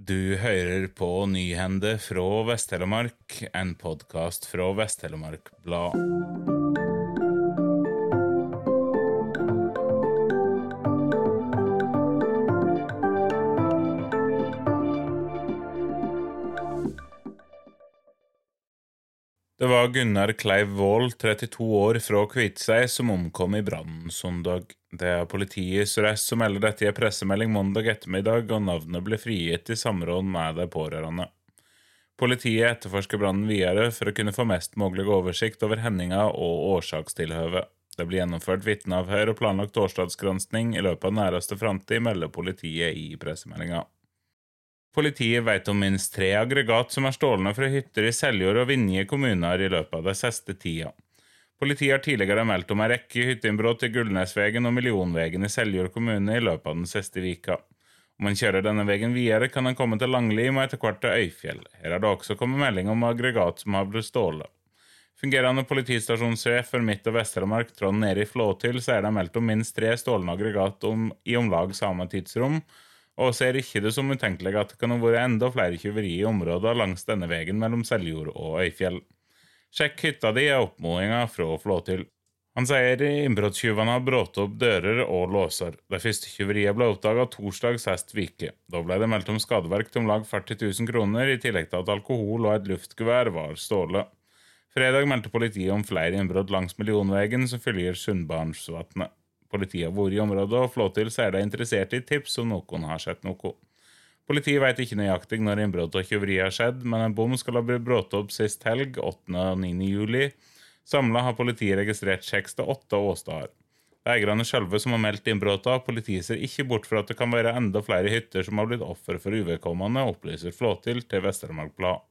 Du hører på Nyhende fra Vest-Telemark, en podkast fra Vest-Telemark Blad. Det var Gunnar Kleiv Wold, 32 år, fra Kviteseid, som omkom i brannen søndag. Det er politiet i Sør-Øst som melder dette i en pressemelding mandag ettermiddag, og navnet ble frigitt i samråd med de pårørende. Politiet etterforsker brannen videre for å kunne få mest mulig oversikt over hendinga og årsakstilhøvet. Det blir gjennomført vitneavhør og planlagt årsdagsgransking i løpet av nærmeste framtid, melder politiet i pressemeldinga. Politiet vet om minst tre aggregat som er stjålne fra hytter i Seljord og Vinje kommuner i løpet av de siste tida. Politiet har tidligere meldt om en rekke hytteinnbrudd i Gullnesvegen og Millionvegen i Seljord kommune i løpet av den siste vika. Om en kjører denne veien videre, kan en komme til Langlim og etter hvert til Øyfjell. Her har det også kommet melding om aggregat som har blitt stålet. Fungerende politistasjonssjef for Midt- og Vest-Telemark, Trond Neri Flåtil, sier det er meldt om minst tre stålne aggregat om, i om lag samme tidsrom, og ser ikke det som utenkelig at det kan ha vært enda flere tyverier i områder langs denne veien mellom Seljord og Øyfjell. Sjekk hytta di er oppfordringa fra Flåtil. Han sier innbruddstyvene har brått opp dører og låser. De første tyveriene ble oppdaga torsdag sist uke. Da ble det meldt om skadeverk til om lag 40 000 kroner, i tillegg til at alkohol og et luftgevær var stjålet. Fredag meldte politiet om flere innbrudd langs Millionvegen som følger Sundbarnsvatnet. Politiet har vært i området, og Flåtil sier de er interessert i tips om noen har sett noe. Politiet vet ikke nøyaktig når innbrudd og tyveri har skjedd, men en bom skal ha blitt brått opp sist helg, 8. og 9. juli. Samla har politiet registrert seks til åtte åsteder. Det er eierne sjølve som har meldt innbruddene, politiet ser ikke bort fra at det kan være enda flere hytter som har blitt offer for uvedkommende, opplyser Flåtil til Vest-Telemark Blad.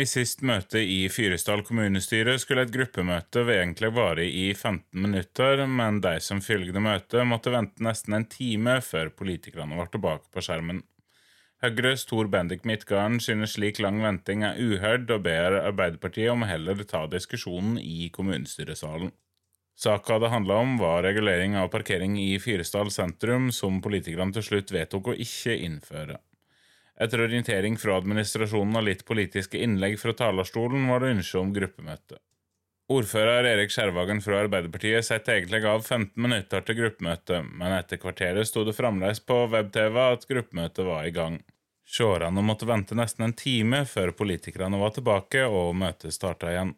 I sist møte i Fyresdal kommunestyre skulle et gruppemøte egentlig vare i 15 minutter, men de som følget møtet, måtte vente nesten en time før politikerne var tilbake på skjermen. Høyres Tor Bendik Midtgarden synes slik lang venting er uhørt, og ber Arbeiderpartiet om å heller ta diskusjonen i kommunestyresalen. Saka det handla om, var regulering av parkering i Fyresdal sentrum, som politikerne til slutt vedtok å ikke innføre. Etter orientering fra administrasjonen og litt politiske innlegg fra talerstolen var det ønske om gruppemøte. Ordfører Erik Skjervagen fra Arbeiderpartiet setter egentlig av 15 minutter til gruppemøte, men etter kvarteret sto det fremdeles på web-TV at gruppemøtet var i gang. Seerne måtte vente nesten en time før politikerne var tilbake og møtet starta igjen.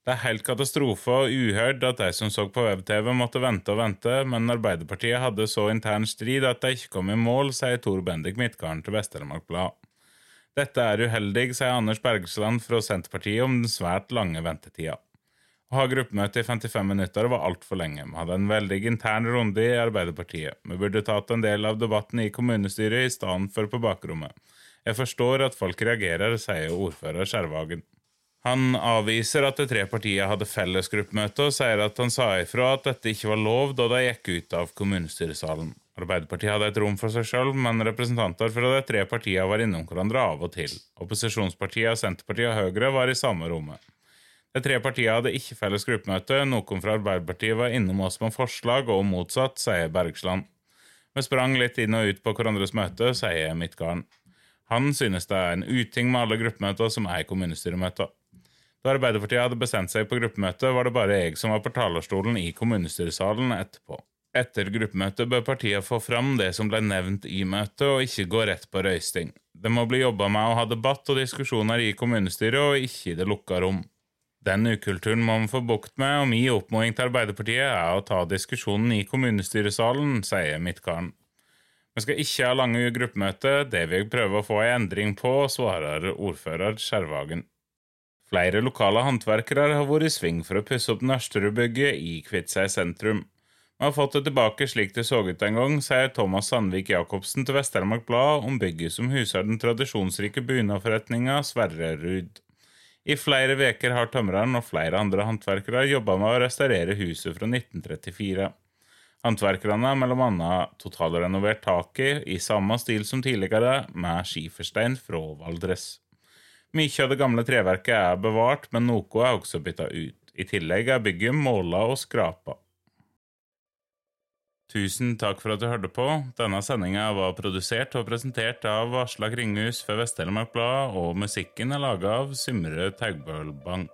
Det er helt katastrofe og uhørt at de som så på web-TV, måtte vente og vente, men Arbeiderpartiet hadde så intern strid at de ikke kom i mål, sier Tor Bendik Midtgarden til Vest-Telemark Blad. Dette er uheldig, sier Anders Bergsland fra Senterpartiet om den svært lange ventetida. Å ha gruppemøte i 55 minutter var altfor lenge. Vi hadde en veldig intern runde i Arbeiderpartiet. Vi burde tatt en del av debatten i kommunestyret i stedet for på bakrommet. Jeg forstår at folk reagerer, sier ordfører Skjervagen. Han avviser at de tre partiene hadde felles gruppemøte, og sier at han sa ifra at dette ikke var lov da de gikk ut av kommunestyresalen. Arbeiderpartiet hadde et rom for seg selv, men representanter fra de tre partiene var innom hverandre av og til. Opposisjonspartiene Senterpartiet og Høyre var i samme rommet. De tre partiene hadde ikke felles gruppemøte, noen fra Arbeiderpartiet var innom oss med forslag, og motsatt, sier Bergsland. Vi sprang litt inn og ut på hverandres møte, sier Midtgarden. Han synes det er en uting med alle gruppemøter som er kommunestyremøter. Da Arbeiderpartiet hadde bestemt seg på gruppemøtet, var det bare jeg som var på talerstolen i kommunestyresalen etterpå. Etter gruppemøtet bør partiet få fram det som ble nevnt i møtet, og ikke gå rett på røysting. Det må bli jobba med å ha debatt og diskusjoner i kommunestyret, og ikke i det lukka rom. Den ukulturen må vi få bukt med, og min oppfordring til Arbeiderpartiet er å ta diskusjonen i kommunestyresalen, sier Midtgarden. Vi skal ikke ha lange gruppemøter, det vil jeg prøve å få en endring på, svarer ordfører Skjervagen. Flere lokale håndverkere har vært i sving for å pusse opp Nørsterudbygget i Kviteseid sentrum. Vi har fått det tilbake slik det så ut en gang, sier Thomas Sandvik Jacobsen til Vest-Telemark Blad om bygget som huser den tradisjonsrike bunadforretninga Sverrerud. I flere veker har tømreren og flere andre håndverkere jobba med å restaurere huset fra 1934. Håndverkerne har annet totalrenovert taket i samme stil som tidligere, med skiferstein fra Valdres. Mye av det gamle treverket er bevart, men noe er også bytta ut. I tillegg er bygget måla og skrapa. Tusen takk for at du hørte på. Denne sendinga var produsert og presentert av Aslak Kringhus for Vest-Telemark Blad, og musikken er laga av Symre Taugbølbank.